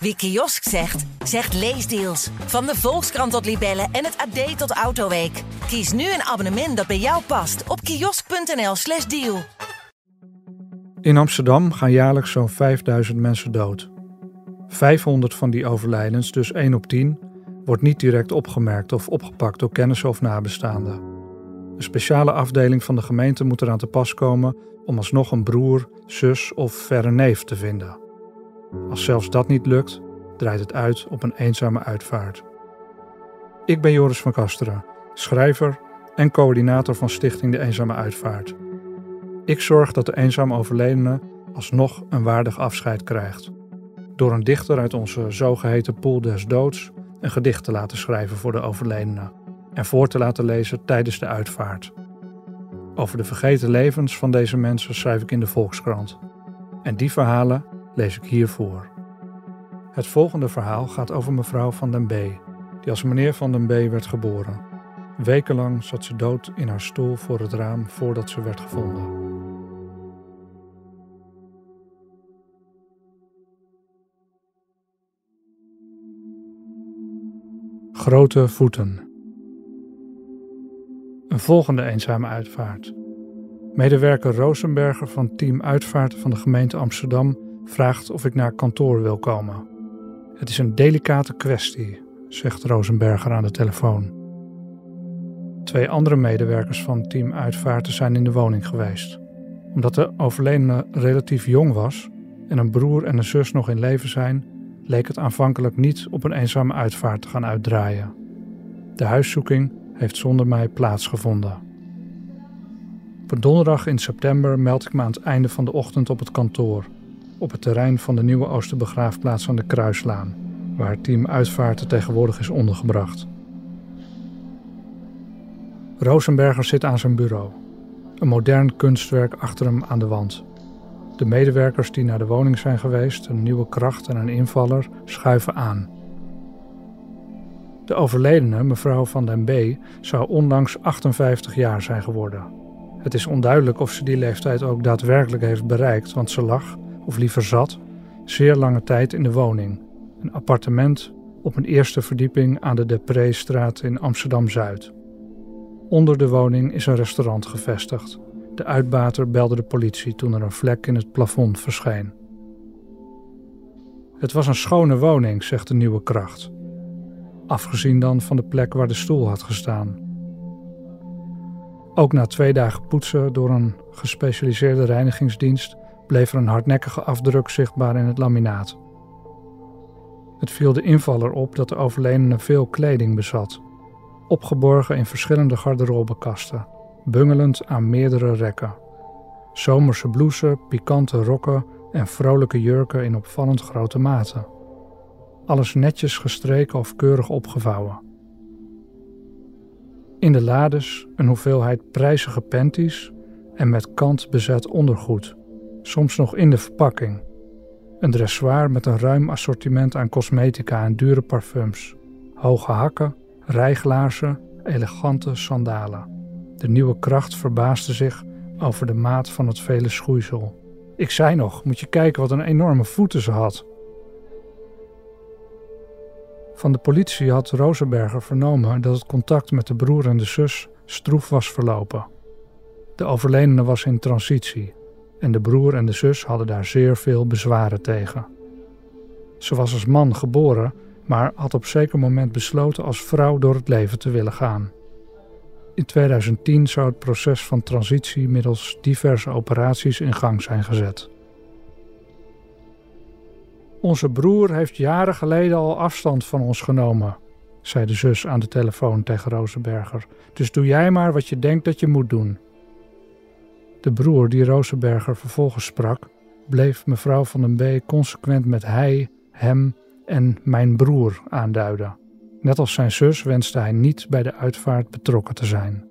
Wie kiosk zegt, zegt leesdeals. Van de Volkskrant tot Libellen en het AD tot Autoweek. Kies nu een abonnement dat bij jou past op kiosk.nl/slash deal. In Amsterdam gaan jaarlijks zo'n 5000 mensen dood. 500 van die overlijdens, dus 1 op 10, wordt niet direct opgemerkt of opgepakt door kennissen of nabestaanden. Een speciale afdeling van de gemeente moet eraan te pas komen om alsnog een broer, zus of verre neef te vinden. Als zelfs dat niet lukt, draait het uit op een eenzame uitvaart. Ik ben Joris van Kasteren, schrijver en coördinator van Stichting De Eenzame Uitvaart. Ik zorg dat de eenzaam overledene alsnog een waardig afscheid krijgt. Door een dichter uit onze zogeheten pool des doods een gedicht te laten schrijven voor de overledene en voor te laten lezen tijdens de uitvaart. Over de vergeten levens van deze mensen schrijf ik in de Volkskrant. En die verhalen lees ik hiervoor. Het volgende verhaal gaat over mevrouw van den B, die als meneer van den B werd geboren. Wekenlang zat ze dood in haar stoel voor het raam voordat ze werd gevonden. Grote voeten. Een volgende eenzame uitvaart. Medewerker Rosenberger van team Uitvaart van de gemeente Amsterdam vraagt of ik naar kantoor wil komen. Het is een delicate kwestie, zegt Rosenberger aan de telefoon. Twee andere medewerkers van team Uitvaarten zijn in de woning geweest. Omdat de overledene relatief jong was en een broer en een zus nog in leven zijn, leek het aanvankelijk niet op een eenzame uitvaart te gaan uitdraaien. De huiszoeking heeft zonder mij plaatsgevonden. Op een donderdag in september meld ik me aan het einde van de ochtend op het kantoor op het terrein van de nieuwe Oosterbegraafplaats aan de Kruislaan, waar het team Uitvaarten tegenwoordig is ondergebracht. Rosenberger zit aan zijn bureau, een modern kunstwerk achter hem aan de wand. De medewerkers die naar de woning zijn geweest, een nieuwe kracht en een invaller, schuiven aan. De overledene, mevrouw van den B., zou onlangs 58 jaar zijn geworden. Het is onduidelijk of ze die leeftijd ook daadwerkelijk heeft bereikt, want ze lag, of liever zat, zeer lange tijd in de woning. Een appartement op een eerste verdieping aan de Depreestraat in Amsterdam-Zuid. Onder de woning is een restaurant gevestigd. De uitbater belde de politie toen er een vlek in het plafond verscheen. Het was een schone woning, zegt de nieuwe kracht. Afgezien dan van de plek waar de stoel had gestaan. Ook na twee dagen poetsen door een gespecialiseerde reinigingsdienst bleef er een hardnekkige afdruk zichtbaar in het laminaat. Het viel de invaller op dat de overledene veel kleding bezat, opgeborgen in verschillende garderobekasten, bungelend aan meerdere rekken. Zomerse blouses, pikante rokken en vrolijke jurken in opvallend grote maten. Alles netjes gestreken of keurig opgevouwen. In de lades een hoeveelheid prijzige panties en met kant bezet ondergoed soms nog in de verpakking. Een dressoir met een ruim assortiment aan cosmetica en dure parfums, hoge hakken, rijglaarzen, elegante sandalen. De nieuwe kracht verbaasde zich over de maat van het vele schoeisel. Ik zei nog, moet je kijken wat een enorme voeten ze had. Van de politie had Rosenberger vernomen dat het contact met de broer en de zus stroef was verlopen. De overledene was in transitie en de broer en de zus hadden daar zeer veel bezwaren tegen. Ze was als man geboren, maar had op zeker moment besloten als vrouw door het leven te willen gaan. In 2010 zou het proces van transitie middels diverse operaties in gang zijn gezet. Onze broer heeft jaren geleden al afstand van ons genomen, zei de zus aan de telefoon tegen Rosenberger. Dus doe jij maar wat je denkt dat je moet doen. De broer die Rosenberger vervolgens sprak, bleef mevrouw van den B consequent met hij, hem en mijn broer aanduiden. Net als zijn zus wenste hij niet bij de uitvaart betrokken te zijn.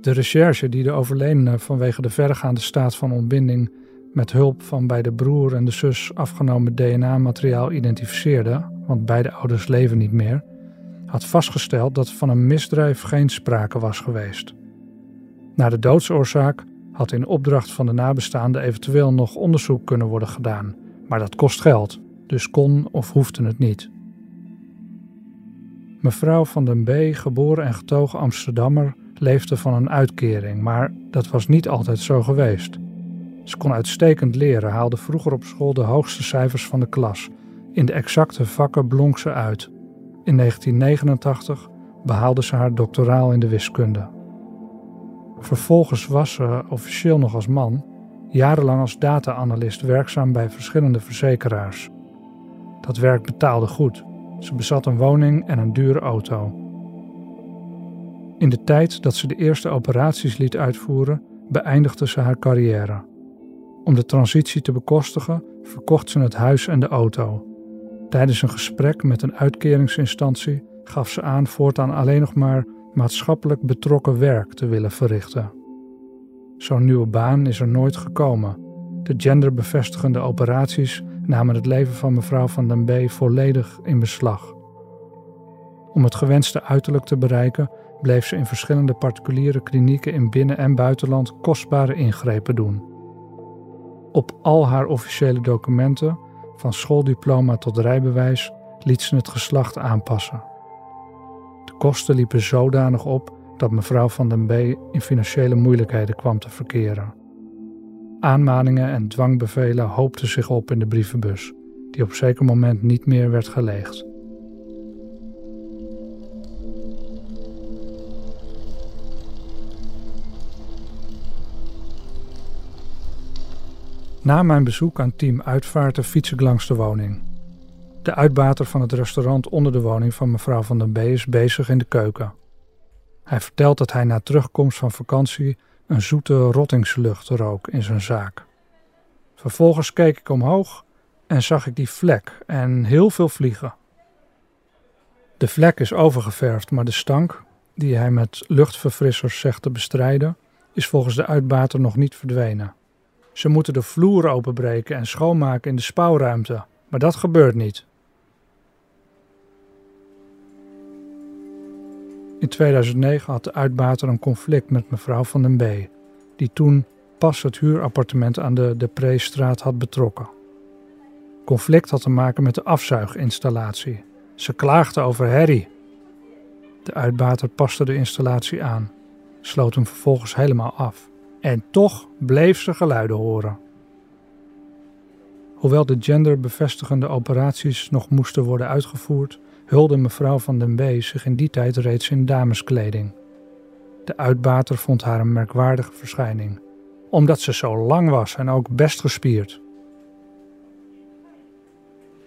De recherche die de overledene vanwege de verregaande staat van ontbinding met hulp van bij de broer en de zus afgenomen DNA-materiaal identificeerde, want beide ouders leven niet meer, had vastgesteld dat van een misdrijf geen sprake was geweest. Naar de doodsoorzaak had in opdracht van de nabestaanden eventueel nog onderzoek kunnen worden gedaan, Maar dat kost geld, dus kon of hoefde het niet. Mevrouw van den B, geboren en getogen Amsterdammer, leefde van een uitkering, maar dat was niet altijd zo geweest. Ze kon uitstekend leren, haalde vroeger op school de hoogste cijfers van de klas. In de exacte vakken blonk ze uit. In 1989 behaalde ze haar doctoraal in de wiskunde. Vervolgens was ze, officieel nog als man, jarenlang als data-analyst werkzaam bij verschillende verzekeraars. Dat werk betaalde goed. Ze bezat een woning en een dure auto. In de tijd dat ze de eerste operaties liet uitvoeren, beëindigde ze haar carrière. Om de transitie te bekostigen, verkocht ze het huis en de auto. Tijdens een gesprek met een uitkeringsinstantie gaf ze aan voortaan alleen nog maar maatschappelijk betrokken werk te willen verrichten. Zo'n nieuwe baan is er nooit gekomen. De genderbevestigende operaties namen het leven van mevrouw van den B volledig in beslag. Om het gewenste uiterlijk te bereiken, bleef ze in verschillende particuliere klinieken in binnen- en buitenland kostbare ingrepen doen. Op al haar officiële documenten, van schooldiploma tot rijbewijs, liet ze het geslacht aanpassen. Kosten liepen zodanig op dat mevrouw van den B in financiële moeilijkheden kwam te verkeren. Aanmaningen en dwangbevelen hoopten zich op in de brievenbus, die op zeker moment niet meer werd geleegd. Na mijn bezoek aan team Uitvaarten fiets ik langs de woning. De uitbater van het restaurant onder de woning van mevrouw van den B is bezig in de keuken. Hij vertelt dat hij na terugkomst van vakantie een zoete rottingslucht rook in zijn zaak. Vervolgens keek ik omhoog en zag ik die vlek en heel veel vliegen. De vlek is overgeverfd, maar de stank, die hij met luchtverfrissers zegt te bestrijden, is volgens de uitbater nog niet verdwenen. Ze moeten de vloer openbreken en schoonmaken in de spouwruimte, maar dat gebeurt niet. In 2009 had de uitbater een conflict met mevrouw van den B, die toen pas het huurappartement aan de De Preestraat had betrokken. Conflict had te maken met de afzuiginstallatie. Ze klaagde over herrie. De uitbater paste de installatie aan, sloot hem vervolgens helemaal af. En toch bleef ze geluiden horen. Hoewel de genderbevestigende operaties nog moesten worden uitgevoerd, hulde mevrouw van den B zich in die tijd reeds in dameskleding. De uitbater vond haar een merkwaardige verschijning, omdat ze zo lang was en ook best gespierd.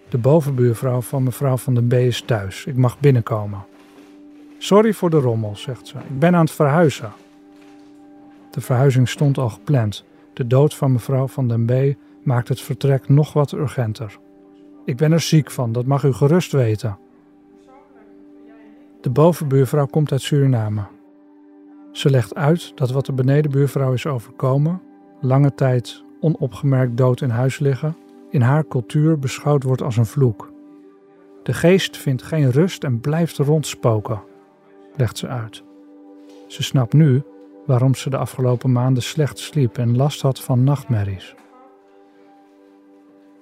De bovenbuurvrouw van mevrouw van den B is thuis. Ik mag binnenkomen. Sorry voor de rommel, zegt ze. Ik ben aan het verhuizen. De verhuizing stond al gepland. De dood van mevrouw van den B maakt het vertrek nog wat urgenter. Ik ben er ziek van, dat mag u gerust weten. De bovenbuurvrouw komt uit Suriname. Ze legt uit dat wat de benedenbuurvrouw is overkomen, lange tijd onopgemerkt dood in huis liggen, in haar cultuur beschouwd wordt als een vloek. De geest vindt geen rust en blijft rondspoken, legt ze uit. Ze snapt nu waarom ze de afgelopen maanden slecht sliep en last had van nachtmerries.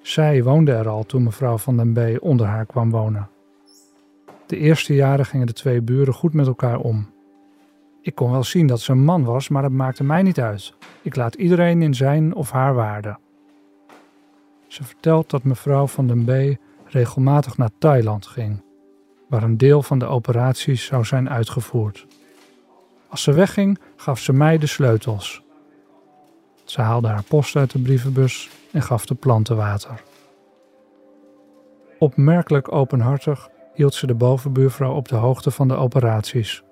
Zij woonde er al toen mevrouw van den B onder haar kwam wonen. De eerste jaren gingen de twee buren goed met elkaar om. Ik kon wel zien dat ze een man was, maar dat maakte mij niet uit. Ik laat iedereen in zijn of haar waarde. Ze vertelt dat mevrouw van den B regelmatig naar Thailand ging, waar een deel van de operaties zou zijn uitgevoerd. Als ze wegging, gaf ze mij de sleutels. Ze haalde haar post uit de brievenbus en gaf de planten water. Opmerkelijk openhartig hield ze de bovenbuurvrouw op de hoogte van de operaties.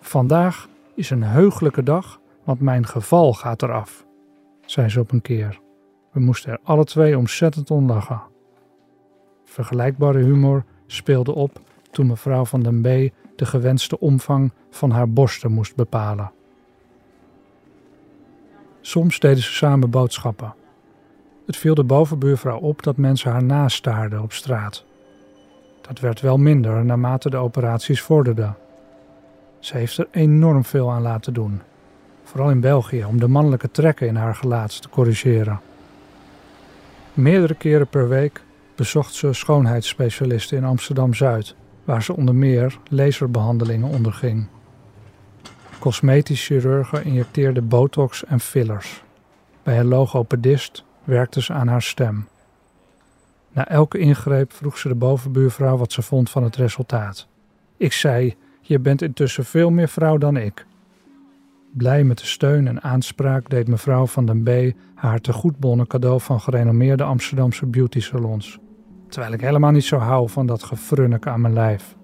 Vandaag is een heugelijke dag, want mijn geval gaat eraf, zei ze op een keer. We moesten er alle twee ontzettend om lachen. Vergelijkbare humor speelde op toen mevrouw van den B de gewenste omvang van haar borsten moest bepalen. Soms deden ze samen boodschappen. Het viel de bovenbuurvrouw op dat mensen haar nastaarden op straat. Dat werd wel minder naarmate de operaties vorderden. Ze heeft er enorm veel aan laten doen, vooral in België, om de mannelijke trekken in haar gelaat te corrigeren. Meerdere keren per week bezocht ze schoonheidsspecialisten in Amsterdam Zuid, waar ze onder meer laserbehandelingen onderging. Cosmetisch chirurgen injecteerden botox en fillers. Bij een logopedist werkte ze aan haar stem. Na elke ingreep vroeg ze de bovenbuurvrouw wat ze vond van het resultaat. Ik zei: Je bent intussen veel meer vrouw dan ik. Blij met de steun en aanspraak deed mevrouw van den B haar tegoedbonnen cadeau van gerenommeerde Amsterdamse beauty salons. Terwijl ik helemaal niet zo hou van dat gefrunnik aan mijn lijf.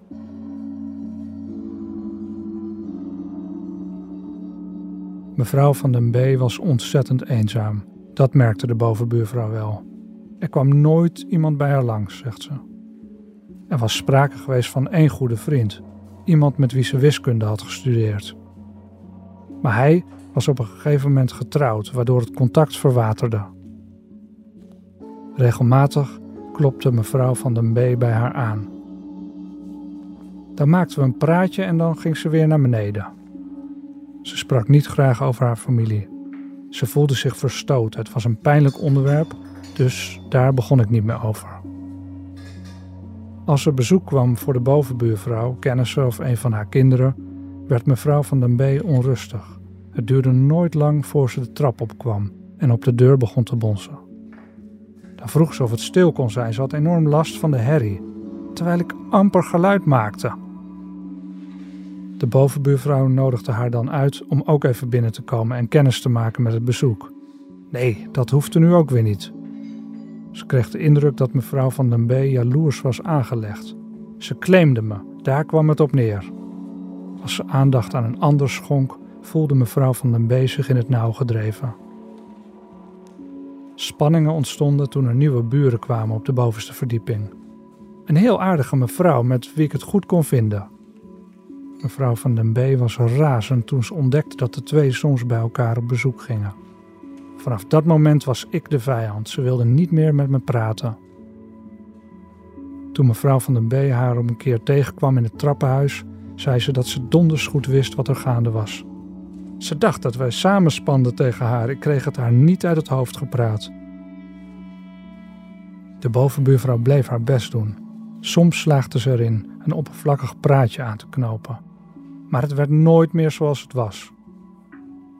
Mevrouw van den B was ontzettend eenzaam. Dat merkte de bovenbuurvrouw wel. Er kwam nooit iemand bij haar langs, zegt ze. Er was sprake geweest van één goede vriend, iemand met wie ze wiskunde had gestudeerd. Maar hij was op een gegeven moment getrouwd, waardoor het contact verwaterde. Regelmatig klopte mevrouw van den B bij haar aan. Dan maakten we een praatje en dan ging ze weer naar beneden. Ze sprak niet graag over haar familie. Ze voelde zich verstoot. Het was een pijnlijk onderwerp, dus daar begon ik niet meer over. Als er bezoek kwam voor de bovenbuurvrouw, kennissen of een van haar kinderen, werd mevrouw van den B onrustig. Het duurde nooit lang voor ze de trap opkwam en op de deur begon te bonzen. Dan vroeg ze of het stil kon zijn. Ze had enorm last van de herrie, terwijl ik amper geluid maakte. De bovenbuurvrouw nodigde haar dan uit om ook even binnen te komen en kennis te maken met het bezoek. Nee, dat hoefde nu ook weer niet. Ze kreeg de indruk dat mevrouw van den B jaloers was aangelegd. Ze claimde me, daar kwam het op neer. Als ze aandacht aan een ander schonk, voelde mevrouw van den B zich in het nauw gedreven. Spanningen ontstonden toen er nieuwe buren kwamen op de bovenste verdieping. Een heel aardige mevrouw met wie ik het goed kon vinden. Mevrouw van den B was razend toen ze ontdekte dat de twee soms bij elkaar op bezoek gingen. Vanaf dat moment was ik de vijand. Ze wilde niet meer met me praten. Toen mevrouw van den B haar op een keer tegenkwam in het trappenhuis, zei ze dat ze donders goed wist wat er gaande was. Ze dacht dat wij samenspanden tegen haar. Ik kreeg het haar niet uit het hoofd gepraat. De bovenbuurvrouw bleef haar best doen. Soms slaagde ze erin een oppervlakkig praatje aan te knopen. Maar het werd nooit meer zoals het was.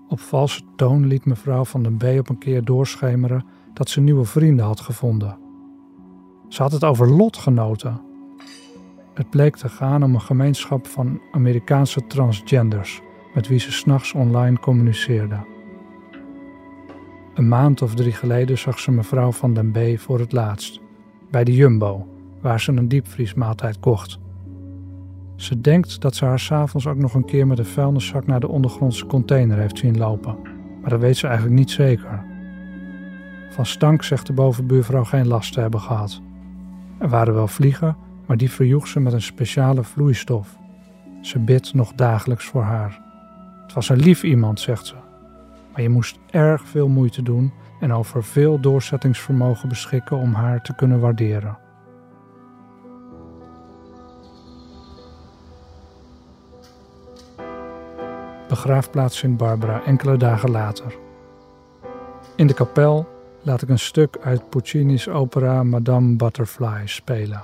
Op valse toon liet mevrouw van den B op een keer doorschemeren dat ze nieuwe vrienden had gevonden. Ze had het over lotgenoten. Het bleek te gaan om een gemeenschap van Amerikaanse transgenders met wie ze s'nachts online communiceerde. Een maand of drie geleden zag ze mevrouw van den B voor het laatst, bij de Jumbo, waar ze een diepvriesmaaltijd kocht. Ze denkt dat ze haar s'avonds ook nog een keer met een vuilniszak naar de ondergrondse container heeft zien lopen, maar dat weet ze eigenlijk niet zeker. Van stank zegt de bovenbuurvrouw geen last te hebben gehad. Er waren wel vliegen, maar die verjoeg ze met een speciale vloeistof. Ze bidt nog dagelijks voor haar. Het was een lief iemand, zegt ze. Maar je moest erg veel moeite doen en over veel doorzettingsvermogen beschikken om haar te kunnen waarderen. Begraafplaats in Barbara enkele dagen later. In de kapel laat ik een stuk uit Puccini's opera Madame Butterfly spelen.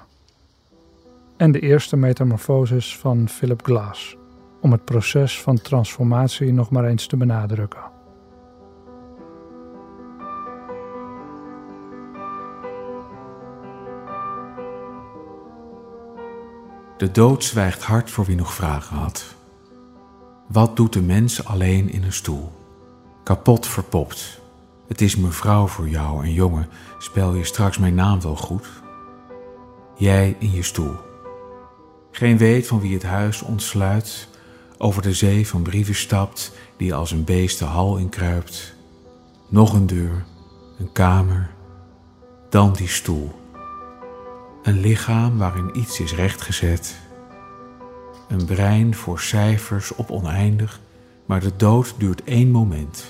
En de eerste metamorfosis van Philip Glass om het proces van transformatie nog maar eens te benadrukken. De dood zwijgt hard voor wie nog vragen had. Wat doet de mens alleen in een stoel? Kapot verpopt. Het is mevrouw voor jou en jongen, spel je straks mijn naam wel goed? Jij in je stoel. Geen weet van wie het huis ontsluit, over de zee van brieven stapt die als een beest de hal inkruipt. Nog een deur, een kamer, dan die stoel. Een lichaam waarin iets is rechtgezet. Een brein voor cijfers op oneindig, maar de dood duurt één moment.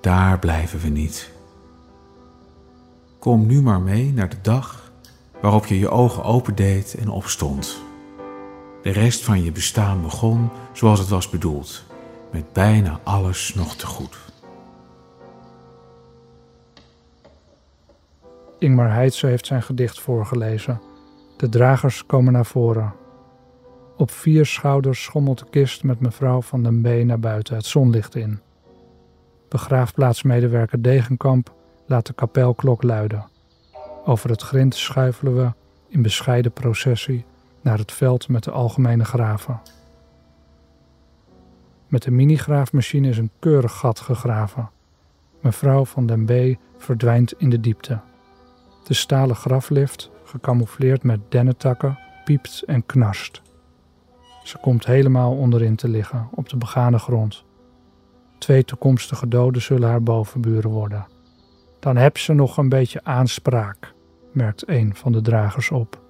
Daar blijven we niet. Kom nu maar mee naar de dag waarop je je ogen opendeed en opstond. De rest van je bestaan begon zoals het was bedoeld, met bijna alles nog te goed. Ingmar Heitse heeft zijn gedicht voorgelezen. De dragers komen naar voren. Op vier schouders schommelt de kist met mevrouw van den B naar buiten het zonlicht in. Begraafplaatsmedewerker Degenkamp laat de kapelklok luiden. Over het grind schuifelen we in bescheiden processie naar het veld met de algemene graven. Met de minigraafmachine is een keurig gat gegraven. Mevrouw van den B verdwijnt in de diepte. De stalen graflift, gecamoufleerd met dennetakken, piept en knarst. Ze komt helemaal onderin te liggen, op de begane grond. Twee toekomstige doden zullen haar bovenburen worden. Dan heb ze nog een beetje aanspraak, merkt een van de dragers op.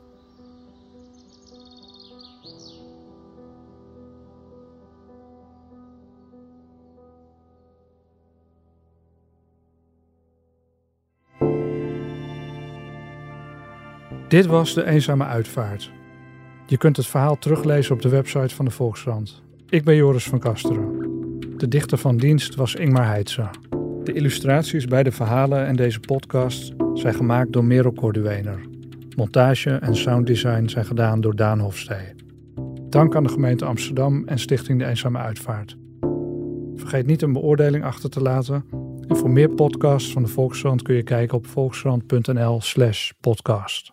Dit was de eenzame uitvaart. Je kunt het verhaal teruglezen op de website van de Volkskrant. Ik ben Joris van Kasteren. De dichter van dienst was Ingmar Heitse. De illustraties bij de verhalen en deze podcast zijn gemaakt door Merel Corduener. Montage en sounddesign zijn gedaan door Daan Hofstee. Dank aan de gemeente Amsterdam en Stichting De Eenzame Uitvaart. Vergeet niet een beoordeling achter te laten. En voor meer podcasts van de Volkskrant kun je kijken op volkskrant.nl/slash podcast.